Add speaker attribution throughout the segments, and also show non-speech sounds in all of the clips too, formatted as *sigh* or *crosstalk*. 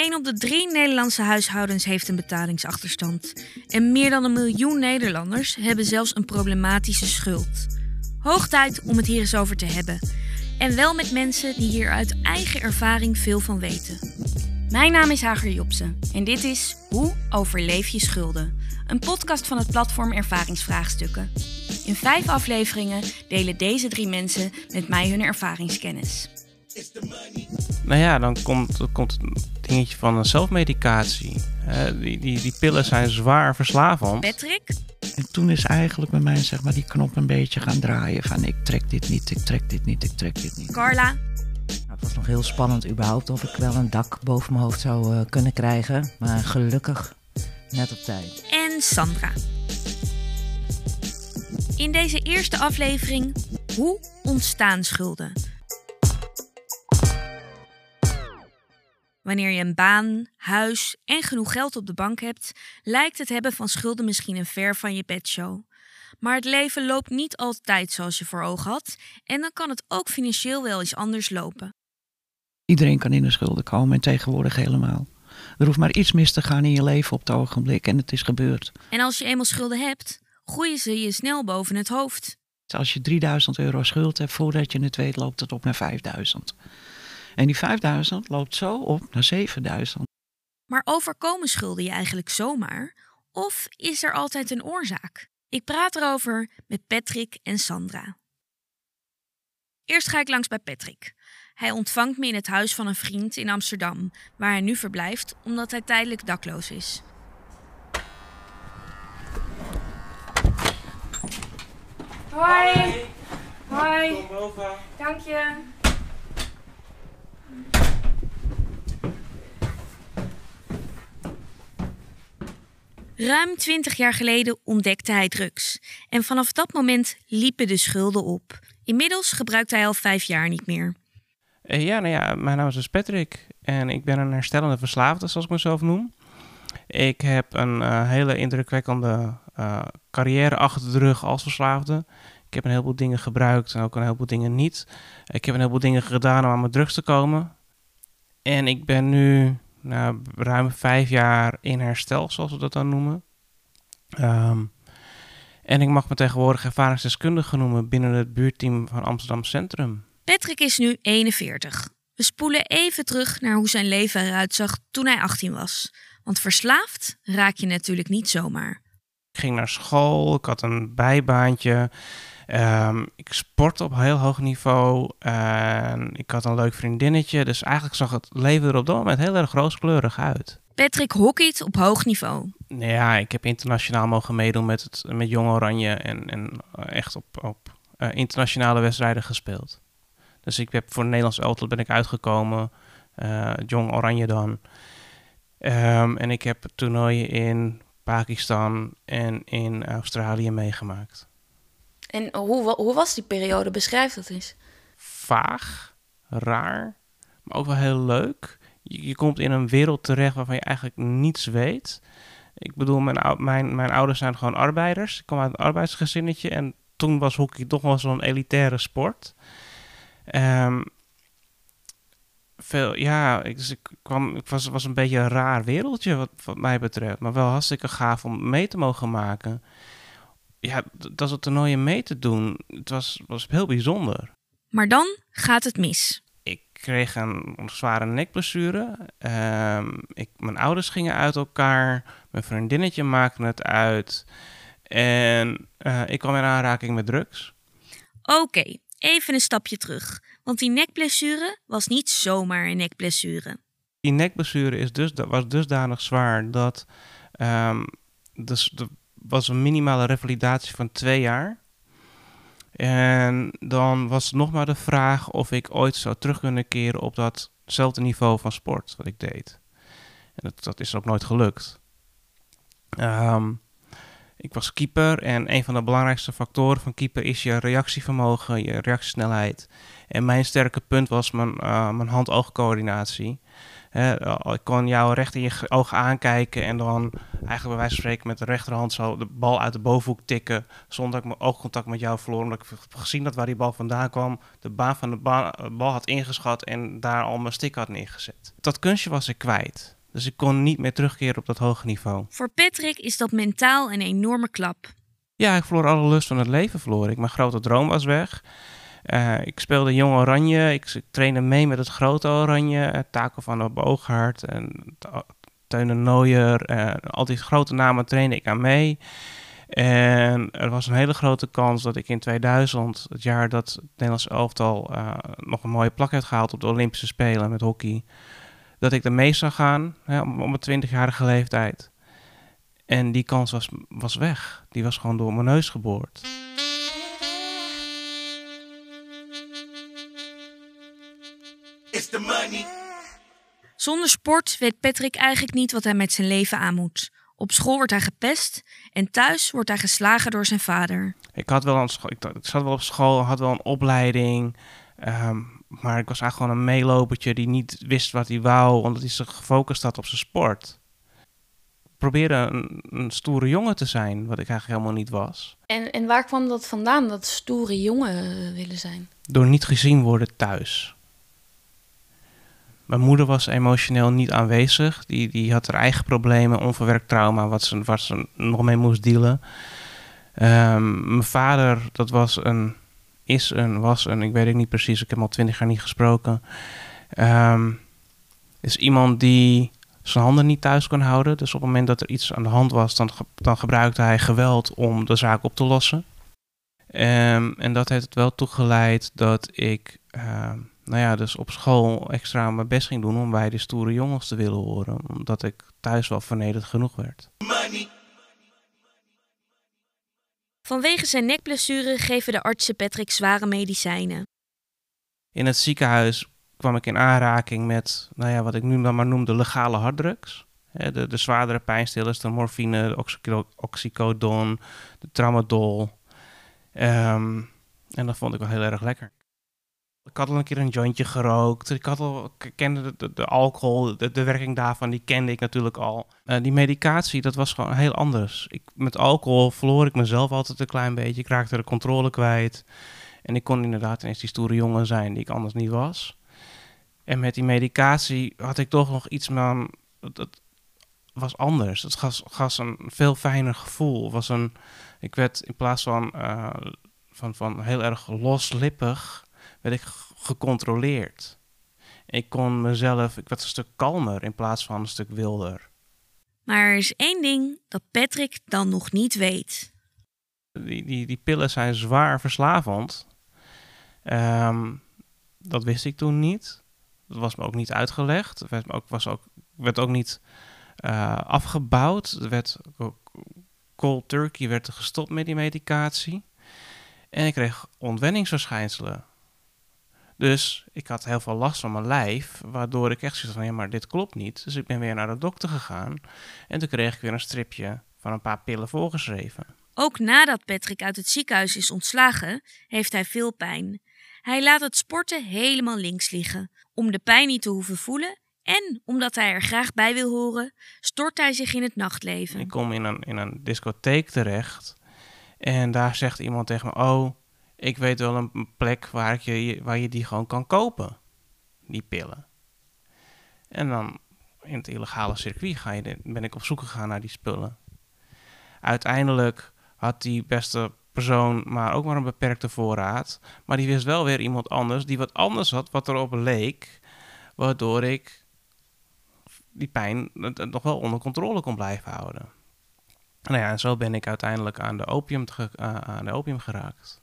Speaker 1: 1 op de drie Nederlandse huishoudens heeft een betalingsachterstand. En meer dan een miljoen Nederlanders hebben zelfs een problematische schuld. Hoog tijd om het hier eens over te hebben. En wel met mensen die hier uit eigen ervaring veel van weten. Mijn naam is Hager Jopsen en dit is Hoe overleef je schulden? Een podcast van het platform Ervaringsvraagstukken. In vijf afleveringen delen deze drie mensen met mij hun ervaringskennis.
Speaker 2: Nou ja, dan komt, komt het dingetje van een zelfmedicatie. Uh, die, die, die pillen zijn zwaar verslavend.
Speaker 1: Patrick?
Speaker 3: En toen is eigenlijk bij mij zeg maar, die knop een beetje gaan draaien. Van ik trek dit niet, ik trek dit niet, ik trek dit niet.
Speaker 1: Carla?
Speaker 4: Nou, het was nog heel spannend überhaupt of ik wel een dak boven mijn hoofd zou uh, kunnen krijgen. Maar gelukkig net op tijd.
Speaker 1: En Sandra. In deze eerste aflevering Hoe ontstaan schulden? Wanneer je een baan, huis en genoeg geld op de bank hebt, lijkt het hebben van schulden misschien een ver van je bedshow. Maar het leven loopt niet altijd zoals je voor ogen had en dan kan het ook financieel wel eens anders lopen.
Speaker 3: Iedereen kan in de schulden komen en tegenwoordig helemaal. Er hoeft maar iets mis te gaan in je leven op het ogenblik en het is gebeurd.
Speaker 1: En als je eenmaal schulden hebt, groeien ze je snel boven het hoofd.
Speaker 3: Als je 3000 euro schuld hebt, voordat je het weet, loopt het op naar 5000. En die 5000 loopt zo op naar 7000.
Speaker 1: Maar overkomen schulden je eigenlijk zomaar? Of is er altijd een oorzaak? Ik praat erover met Patrick en Sandra. Eerst ga ik langs bij Patrick. Hij ontvangt me in het huis van een vriend in Amsterdam, waar hij nu verblijft omdat hij tijdelijk dakloos is.
Speaker 5: Hoi. Hoi. Dank je.
Speaker 1: Ruim 20 jaar geleden ontdekte hij drugs. En vanaf dat moment liepen de schulden op. Inmiddels gebruikt hij al vijf jaar niet meer.
Speaker 2: Uh, ja, nou ja, mijn naam is dus Patrick. En ik ben een herstellende verslaafde, zoals ik mezelf noem. Ik heb een uh, hele indrukwekkende uh, carrière achter de rug als verslaafde. Ik heb een heleboel dingen gebruikt en ook een heleboel dingen niet. Ik heb een heleboel dingen gedaan om aan mijn drugs te komen. En ik ben nu nou, ruim vijf jaar in herstel, zoals we dat dan noemen. Um, en ik mag me tegenwoordig ervaringsdeskundige noemen binnen het buurteam van Amsterdam Centrum.
Speaker 1: Patrick is nu 41. We spoelen even terug naar hoe zijn leven eruit zag toen hij 18 was. Want verslaafd raak je natuurlijk niet zomaar.
Speaker 2: Ik ging naar school, ik had een bijbaantje. Um, ik sport op heel hoog niveau. En ik had een leuk vriendinnetje. Dus eigenlijk zag het leven er op dat moment heel erg rooskleurig uit.
Speaker 1: Patrick hockeyt op hoog niveau.
Speaker 2: Ja, ik heb internationaal mogen meedoen met, het, met Jong Oranje. En, en echt op, op uh, internationale wedstrijden gespeeld. Dus ik heb voor Nederlands elftal ben ik uitgekomen. Uh, Jong Oranje dan. Um, en ik heb toernooien in Pakistan en in Australië meegemaakt.
Speaker 5: En hoe, hoe was die periode? Beschrijf dat eens.
Speaker 2: Vaag, raar, maar ook wel heel leuk. Je, komt in een wereld terecht waarvan je eigenlijk niets weet. Ik bedoel, mijn, mijn, mijn ouders zijn gewoon arbeiders. Ik kom uit een arbeidsgezinnetje en toen was hockey toch wel zo'n elitaire sport. Um, veel, ja, ik, dus ik, kwam, ik was, was een beetje een raar wereldje wat, wat mij betreft. Maar wel hartstikke gaaf om mee te mogen maken ja, dat soort toernooien mee te doen, het was, was heel bijzonder.
Speaker 1: Maar dan gaat het mis.
Speaker 2: Ik kreeg een zware nekblessure. Um, ik, mijn ouders gingen uit elkaar. Mijn vriendinnetje maakte het uit. En uh, ik kwam in aanraking met drugs.
Speaker 1: Oké, okay, even een stapje terug. Want die nekblessure was niet zomaar een nekblessure.
Speaker 2: Die nekblessure is dus, was dusdanig zwaar dat um, dus de, was een minimale revalidatie van twee jaar. En dan was het nog maar de vraag of ik ooit zou terug kunnen keren op datzelfde niveau van sport wat ik deed. En dat, dat is ook nooit gelukt. Um, ik was keeper en een van de belangrijkste factoren van keeper is je reactievermogen, je reactiesnelheid. En mijn sterke punt was mijn, uh, mijn hand-oogcoördinatie. Ik kon jou recht in je ogen aankijken en dan eigenlijk bij wijze van spreken met de rechterhand zo de bal uit de bovenhoek tikken. Zonder dat ik mijn oogcontact met jou verloor. Omdat ik gezien had waar die bal vandaan kwam. De baan van de bal had ingeschat en daar al mijn stick had neergezet. Dat kunstje was ik kwijt. Dus ik kon niet meer terugkeren op dat hoge niveau.
Speaker 1: Voor Patrick is dat mentaal een enorme klap.
Speaker 2: Ja, ik verloor alle lust van het leven. Verloor ik. Mijn grote droom was weg. Uh, ik speelde Jong Oranje. Ik, trainde mee met het grote Oranje. Uh, Taco van der Boogaard en Teune Nooier. Uh, al die grote namen trainde ik aan mee. En er was een hele grote kans dat ik in 2000, het jaar dat het Nederlands elftal nog een mooie plak heeft gehaald op de Olympische Spelen met hockey, dat ik er mee zou gaan hè, op mijn 20-jarige leeftijd. En die kans was, was weg. Die was gewoon door mijn neus geboord.
Speaker 1: Zonder sport weet Patrick eigenlijk niet wat hij met zijn leven aan moet. Op school wordt hij gepest en thuis wordt hij geslagen door zijn vader.
Speaker 2: Ik, had wel een ik, zat wel op school, had wel een opleiding. Ehm, maar ik was eigenlijk gewoon een meelopertje die niet wist wat hij wou, omdat hij zich gefocust had op zijn sport. Ik probeerde een, een, stoere jongen te zijn, wat ik eigenlijk helemaal niet was.
Speaker 5: En, en waar kwam dat vandaan, dat stoere jongen willen zijn?
Speaker 2: Door niet gezien worden thuis. Mijn moeder was emotioneel niet aanwezig. Die, die had haar eigen problemen, onverwerkt trauma, wat ze, wat ze nog mee moest dealen. Um, mijn vader, dat was een, is een, was een, ik weet het niet precies, ik heb hem al twintig jaar niet gesproken. Um, is iemand die zijn handen niet thuis kon houden. Dus op het moment dat er iets aan de hand was, dan, dan gebruikte hij geweld om de zaak op te lossen. Um, en dat heeft het wel toegeleid dat ik nou ja, dus op school extra mijn best ging doen om bij de stoere jongens te willen horen. Omdat ik thuis wel vernederd genoeg werd.
Speaker 1: Vanwege zijn nekblessure geven de artsen Patrick zware medicijnen.
Speaker 2: In het ziekenhuis kwam ik in aanraking met, nou ja, wat ik nu dan maar noem de legale harddrugs. De, de zwaardere pijnstillers, de morfine, de oxycodon, de tramadol. Um, en dat vond ik wel heel erg lekker. Ik had al een keer een jointje gerookt. Ik, had al, kende de, de, alcohol, de, werking daarvan, die kende ik natuurlijk al. Uh, die medicatie, dat was gewoon heel anders. Ik, met alcohol verloor ik mezelf altijd een klein beetje. Ik raakte de controle kwijt. En ik kon inderdaad ineens die stoere jongen zijn die ik anders niet was. En met die medicatie had ik toch nog iets van... Dat was anders. Het gaf een veel fijner gevoel. Was een, ik werd in plaats van, uh, van, van heel erg loslippig werd ik gecontroleerd. Ik kon mezelf, ik werd een stuk kalmer in plaats van een stuk wilder.
Speaker 1: Maar er is één ding dat Patrick dan nog niet weet.
Speaker 2: Die, die, die pillen zijn zwaar verslavend. Um, dat wist ik toen niet. Dat was me ook niet uitgelegd. Het werd ook, was ook, werd ook niet uh, afgebouwd. Er werd cold turkey werd gestopt met die medicatie. En ik kreeg ontwenningsverschijnselen. Dus ik had heel veel last van mijn lijf, waardoor ik echt zoiets van, ja, maar dit klopt niet. Dus ik ben weer naar de dokter gegaan en toen kreeg ik weer een stripje van een paar pillen voorgeschreven.
Speaker 1: Ook nadat Patrick uit het ziekenhuis is ontslagen, heeft hij veel pijn. Hij laat het sporten helemaal links liggen. Om de pijn niet te hoeven voelen en omdat hij er graag bij wil horen, stort hij zich in het nachtleven.
Speaker 2: Ik kom in een, in een discotheek terecht en daar zegt iemand tegen me: Oh, ik weet wel een plek waar, je, waar je die gewoon kan kopen, die pillen. En dan in het illegale circuit ga je, ben ik op zoek gegaan naar die spullen. Uiteindelijk had die beste persoon maar ook maar een beperkte voorraad. Maar die wist wel weer iemand anders die wat anders had, wat erop leek. Waardoor ik die pijn nog wel onder controle kon blijven houden. Nou ja, en zo ben ik uiteindelijk aan de opium, aan de opium geraakt.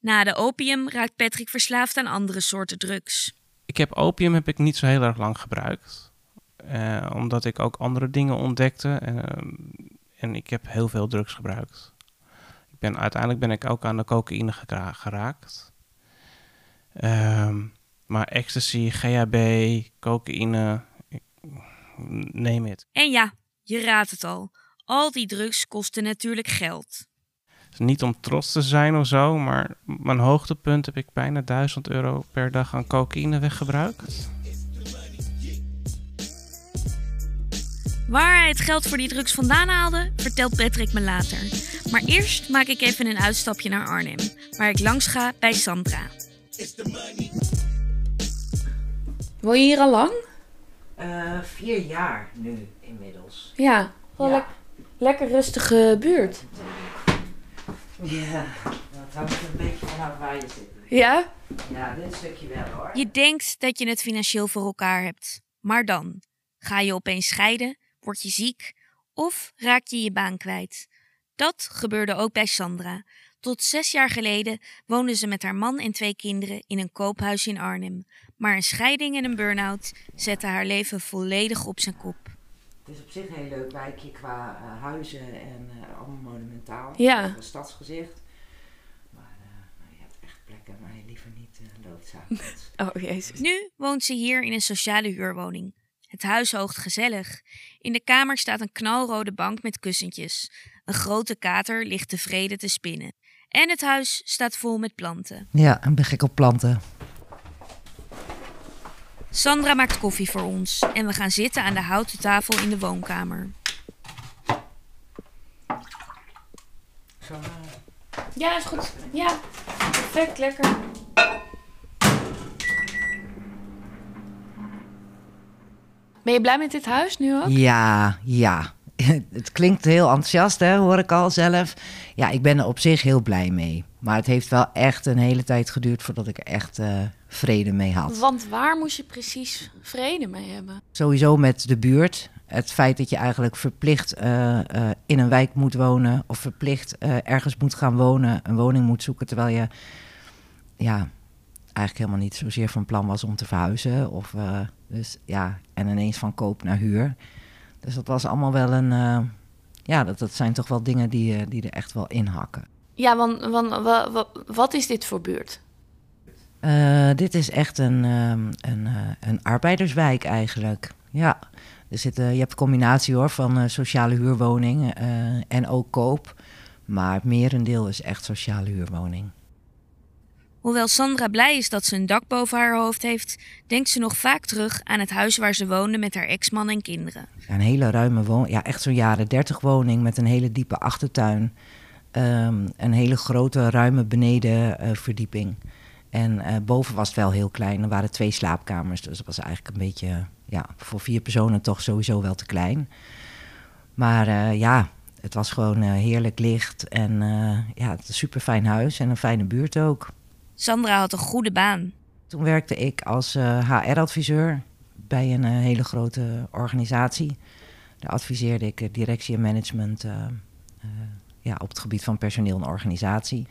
Speaker 1: Na de opium raakt Patrick verslaafd aan andere soorten drugs.
Speaker 2: Ik heb opium heb ik niet zo heel erg lang gebruikt. Uh, omdat ik ook andere dingen ontdekte. Uh, en ik heb heel veel drugs gebruikt. Ik ben, uiteindelijk ben ik ook aan de cocaïne geraakt. Uh, maar ecstasy, GHB, cocaïne, neem het.
Speaker 1: En ja, je raadt het al. Al die drugs kosten natuurlijk geld
Speaker 2: niet om trots te zijn of zo, maar mijn hoogtepunt heb ik bijna 1000 euro per dag aan cocaïne weggebruikt.
Speaker 1: Waar hij het geld voor die drugs vandaan haalde, vertelt Patrick me later. Maar eerst maak ik even een uitstapje naar Arnhem, waar ik langs ga bij Sandra.
Speaker 5: Woon je hier al lang?
Speaker 4: Eh, vier jaar nu inmiddels.
Speaker 5: Ja, wel
Speaker 4: Ja.
Speaker 5: lek- lekker rustige buurt.
Speaker 4: Ja, dat hangt een beetje vanaf waar je zit.
Speaker 5: Ja?
Speaker 4: Ja, dit stukje wel hoor.
Speaker 1: Je denkt dat je het financieel voor elkaar hebt. Maar dan? Ga je opeens scheiden? Word je ziek? Of raak je je baan kwijt? Dat gebeurde ook bij Sandra. Tot zes jaar geleden woonde ze met haar man en twee kinderen in een koophuis in Arnhem. Maar een scheiding en een burn-out zetten haar leven volledig op zijn kop.
Speaker 4: Het is op zich een heel leuk wijkje qua eh, huizen en eh, allemaal monumentaal.
Speaker 5: Ja.
Speaker 4: Een stadsgezicht. Maar eh, je hebt echt plekken waar je liever niet uh, loopt s'avonds.
Speaker 5: Oh, jezus.
Speaker 1: Nu woont ze hier in een sociale huurwoning. Het huis hoogt gezellig. In de kamer staat een knalrode bank met kussentjes. Een grote kater ligt tevreden te spinnen. En het huis staat vol met planten.
Speaker 4: Ja, ik ben gek op planten.
Speaker 1: Sandra maakt koffie voor ons en we gaan zitten aan de houten tafel in de woonkamer.
Speaker 4: Zo,
Speaker 5: Ja, is goed. Ja, perfect, lekker. Ben je blij met dit huis nu ook?
Speaker 4: Ja, ja. *laughs* Het klinkt heel enthousiast, hè, hoor ik al zelf. Ja, ik ben er op zich heel blij mee. Maar het heeft wel echt een hele tijd geduurd voordat ik er echt eh, vrede mee had.
Speaker 5: Want waar moest je precies vrede mee hebben?
Speaker 4: Sowieso met de buurt. Het feit dat je eigenlijk verplicht eh, eh, in een wijk moet wonen... of verplicht ergens moet gaan wonen, een woning moet zoeken... terwijl je ja, eigenlijk helemaal niet zozeer van plan was om te verhuizen. Of, dus, ja, en ineens van koop naar huur. Dus dat was allemaal wel een... ja, dat, dat zijn toch wel dingen die, die er echt wel inhakken.
Speaker 5: Ja, want, want wa- wa- wat is dit voor buurt?
Speaker 4: Eh, dit is echt een, ehm, een, eh, een arbeiderswijk eigenlijk. Ja, er zit, eh, je hebt een combinatie hoor van eh, sociale huurwoning eh, en ook koop. Maar het merendeel is echt sociale huurwoning.
Speaker 1: Hoewel Sandra blij is dat ze een dak boven haar hoofd heeft, denkt ze nog vaak terug aan het huis waar ze woonde met haar ex-man en kinderen.
Speaker 4: Een hele ruime woning, ja echt zo'n jaren dertig woning met een hele diepe achtertuin. Ehm, een hele grote ruime benedenverdieping. en eh, boven was het wel heel klein. Er waren twee slaapkamers, dus dat was eigenlijk een beetje ja, voor vier personen toch sowieso wel te klein. Maar eh, ja, het was gewoon eh, heerlijk licht en ja, het is een super fijn huis en een fijne buurt ook.
Speaker 1: Sandra had een goede baan.
Speaker 4: Toen werkte ik als HR-adviseur bij een hele grote organisatie. Daar adviseerde ik directie en management ja, op het gebied van personeel en organisatie.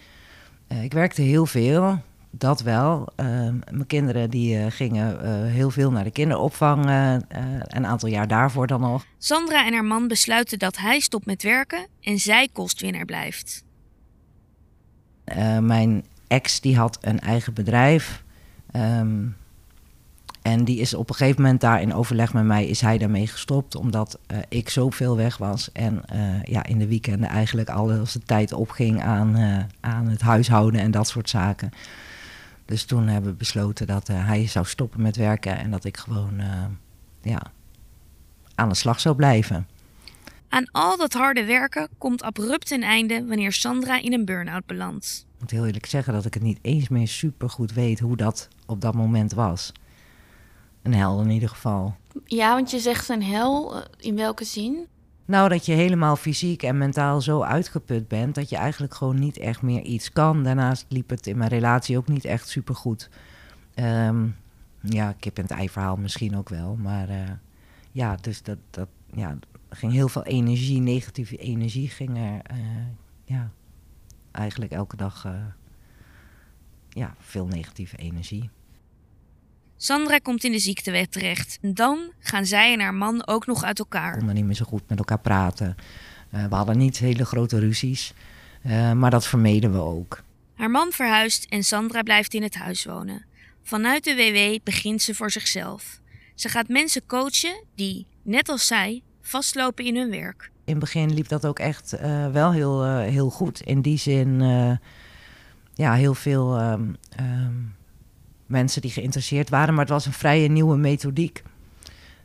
Speaker 4: Eh, ik werkte heel veel, dat wel. Eh, mijn kinderen die, eh, gingen eh, heel veel naar de kinderopvang, een aantal jaar daarvoor dan nog.
Speaker 1: Sandra en haar man besluiten dat hij stopt met werken en zij kostwinnaar blijft.
Speaker 4: Mijn ex die had een eigen bedrijf. ehm, en die is op een gegeven moment daar in overleg met mij is hij daarmee gestopt. Omdat eh, ik zoveel weg was. En eh, ja, in de weekenden eigenlijk alles de tijd opging aan, eh, aan het huishouden en dat soort zaken. Dus toen hebben we besloten dat hij zou stoppen met werken. En dat ik gewoon ja, aan de slag zou blijven.
Speaker 1: Aan al dat harde werken komt abrupt een einde wanneer Sandra in een burn-out belandt.
Speaker 4: Ik moet heel eerlijk zeggen dat ik het niet eens meer super goed weet hoe dat op dat moment was. Een hel in ieder geval.
Speaker 5: Ja, want je zegt een hel. eh, In welke zin?
Speaker 4: Nou, dat je helemaal fysiek en mentaal zo uitgeput bent dat je eigenlijk gewoon niet echt meer iets kan. Daarnaast liep het in mijn relatie ook niet echt super goed. Ehm, ja, kip en het ei verhaal misschien ook wel. Maar eh, ja, dus dat, dat ja, ging heel veel energie, negatieve energie ging er. eh, ja, eigenlijk elke dag ja, veel negatieve energie.
Speaker 1: Sandra komt in de ziektewet terecht. En dan gaan zij en haar man ook nog uit
Speaker 4: We
Speaker 1: elkaar.
Speaker 4: konden niet meer zo goed met elkaar praten. Eh, we hadden niet hele grote ruzies, eh, maar dat vermeden we ook.
Speaker 1: Haar man verhuist en Sandra blijft in het huis wonen. Vanuit de WW begint ze voor zichzelf. Ze gaat mensen coachen die, net als zij, vastlopen in hun werk.
Speaker 4: In het begin liep dat ook echt eh, wel heel, heel goed. In die zin, ja, heel veel ehm, ehm, mensen die geïnteresseerd waren. Maar het was een vrije nieuwe methodiek.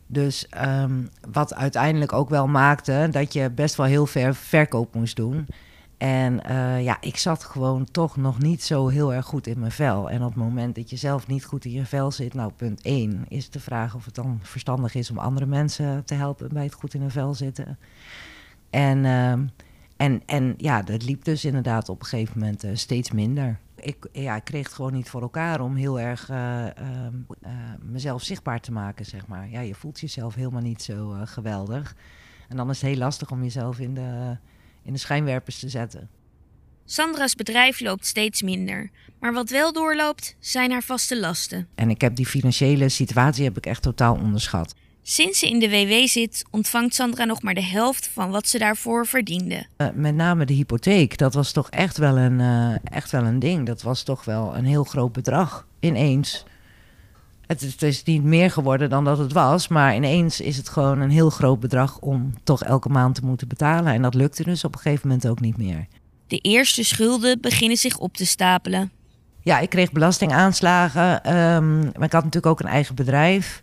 Speaker 4: Dus ehm, wat uiteindelijk ook wel maakte dat je best wel heel ver verkoop moest doen. En eh, ja, ik zat gewoon toch nog niet zo heel erg goed in mijn vel. En op het moment dat je zelf niet goed in je vel zit, nou punt 1 is de vraag of het dan verstandig is om andere mensen te helpen bij het goed in hun vel zitten. En, ehm, en, en ja, dat liep dus inderdaad op een gegeven moment eh, steeds minder. Ik, ja, ik kreeg het gewoon niet voor elkaar om heel erg eh, ehm, eh, mezelf zichtbaar te maken, zeg maar. Ja, je voelt jezelf helemaal niet zo geweldig. En dan is het heel lastig om jezelf in de, in de schijnwerpers te zetten.
Speaker 1: Sandra's bedrijf loopt steeds minder. Maar wat wel doorloopt, zijn haar vaste lasten.
Speaker 4: En ik heb die financiële situatie heb ik echt totaal onderschat.
Speaker 1: Sinds ze in de WW zit, ontvangt Sandra nog maar de helft van wat ze daarvoor verdiende.
Speaker 4: Uh, met name de hypotheek, dat was toch echt wel, een, uh, echt wel een ding. Dat was toch wel een heel groot bedrag ineens. Het, het, is niet meer geworden dan dat het was, maar ineens is het gewoon een heel groot bedrag om toch elke maand te moeten betalen. En dat lukte dus op een gegeven moment ook niet meer.
Speaker 1: De eerste schulden beginnen zich op te stapelen.
Speaker 4: Ja, ik kreeg belastingaanslagen, um, maar ik had natuurlijk ook een eigen bedrijf.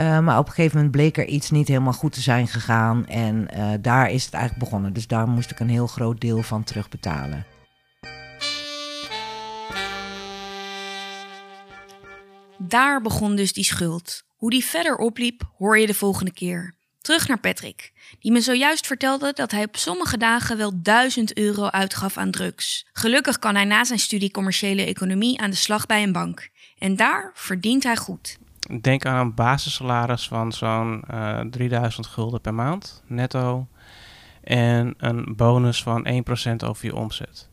Speaker 4: Uh, maar op een gegeven moment bleek er iets niet helemaal goed te zijn gegaan. En uh, daar is het eigenlijk begonnen. Dus daar moest ik een heel groot deel van terugbetalen.
Speaker 1: Daar begon dus die schuld. Hoe die verder opliep, hoor je de volgende keer. Terug naar Patrick, die me zojuist vertelde dat hij op sommige dagen wel 1000 euro uitgaf aan drugs. Gelukkig kan hij na zijn studie commerciële economie aan de slag bij een bank. En daar verdient hij goed
Speaker 2: denk aan een basissalaris van zo'n uh, 3000 gulden per maand netto. En een bonus van 1% over je omzet.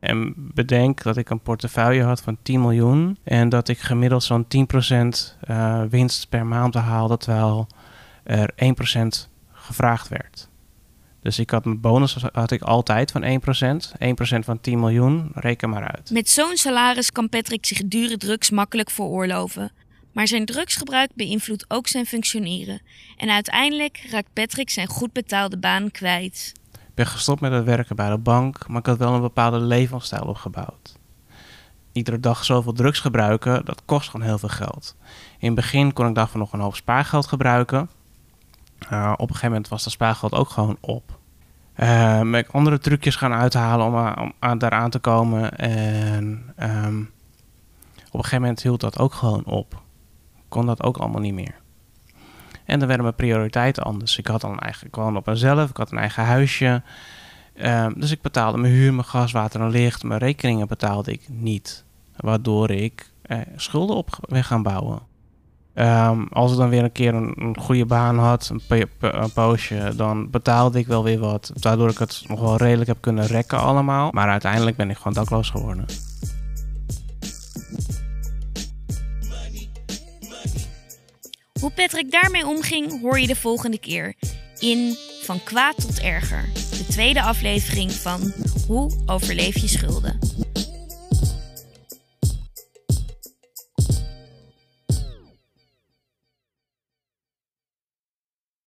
Speaker 2: En bedenk dat ik een portefeuille had van 10 miljoen. En dat ik gemiddeld zo'n 10% uh, winst per maand behaalde. Terwijl er 1% gevraagd werd. Dus ik had mijn bonus had ik altijd van 1%. 1% van 10 miljoen, reken maar uit.
Speaker 1: Met zo'n salaris kan Patrick zich dure drugs makkelijk veroorloven. Maar zijn drugsgebruik beïnvloedt ook zijn functioneren. En uiteindelijk raakt Patrick zijn goed betaalde baan kwijt.
Speaker 2: Ik ben gestopt met het werken bij de bank, maar ik had wel een bepaalde levensstijl opgebouwd. Iedere dag zoveel drugs gebruiken, dat kost gewoon heel veel geld. In het begin kon ik daarvoor nog een hoop spaargeld gebruiken. Uh, op een gegeven moment was dat spaargeld ook gewoon op. Uh, ben ik andere trucjes gaan uithalen om, aan, daar aan te komen. En um, op een gegeven moment hield dat ook gewoon op. Kon dat ook allemaal niet meer. En dan werden mijn prioriteiten anders. Ik had al een eigen, op mezelf, ik had een eigen huisje. Um, dus ik betaalde mijn huur, mijn gas, water en licht. Mijn rekeningen betaalde ik niet. Waardoor ik eh, schulden op ben gaan bouwen. Um, als ik dan weer een keer een, een goede baan had, een, een, poosje, dan betaalde ik wel weer wat. Waardoor ik het nog wel redelijk heb kunnen rekken allemaal. Maar uiteindelijk ben ik gewoon dakloos geworden.
Speaker 1: Hoe Patrick daarmee omging, hoor je de volgende keer. In Van kwaad tot erger. De tweede aflevering van Hoe overleef je schulden.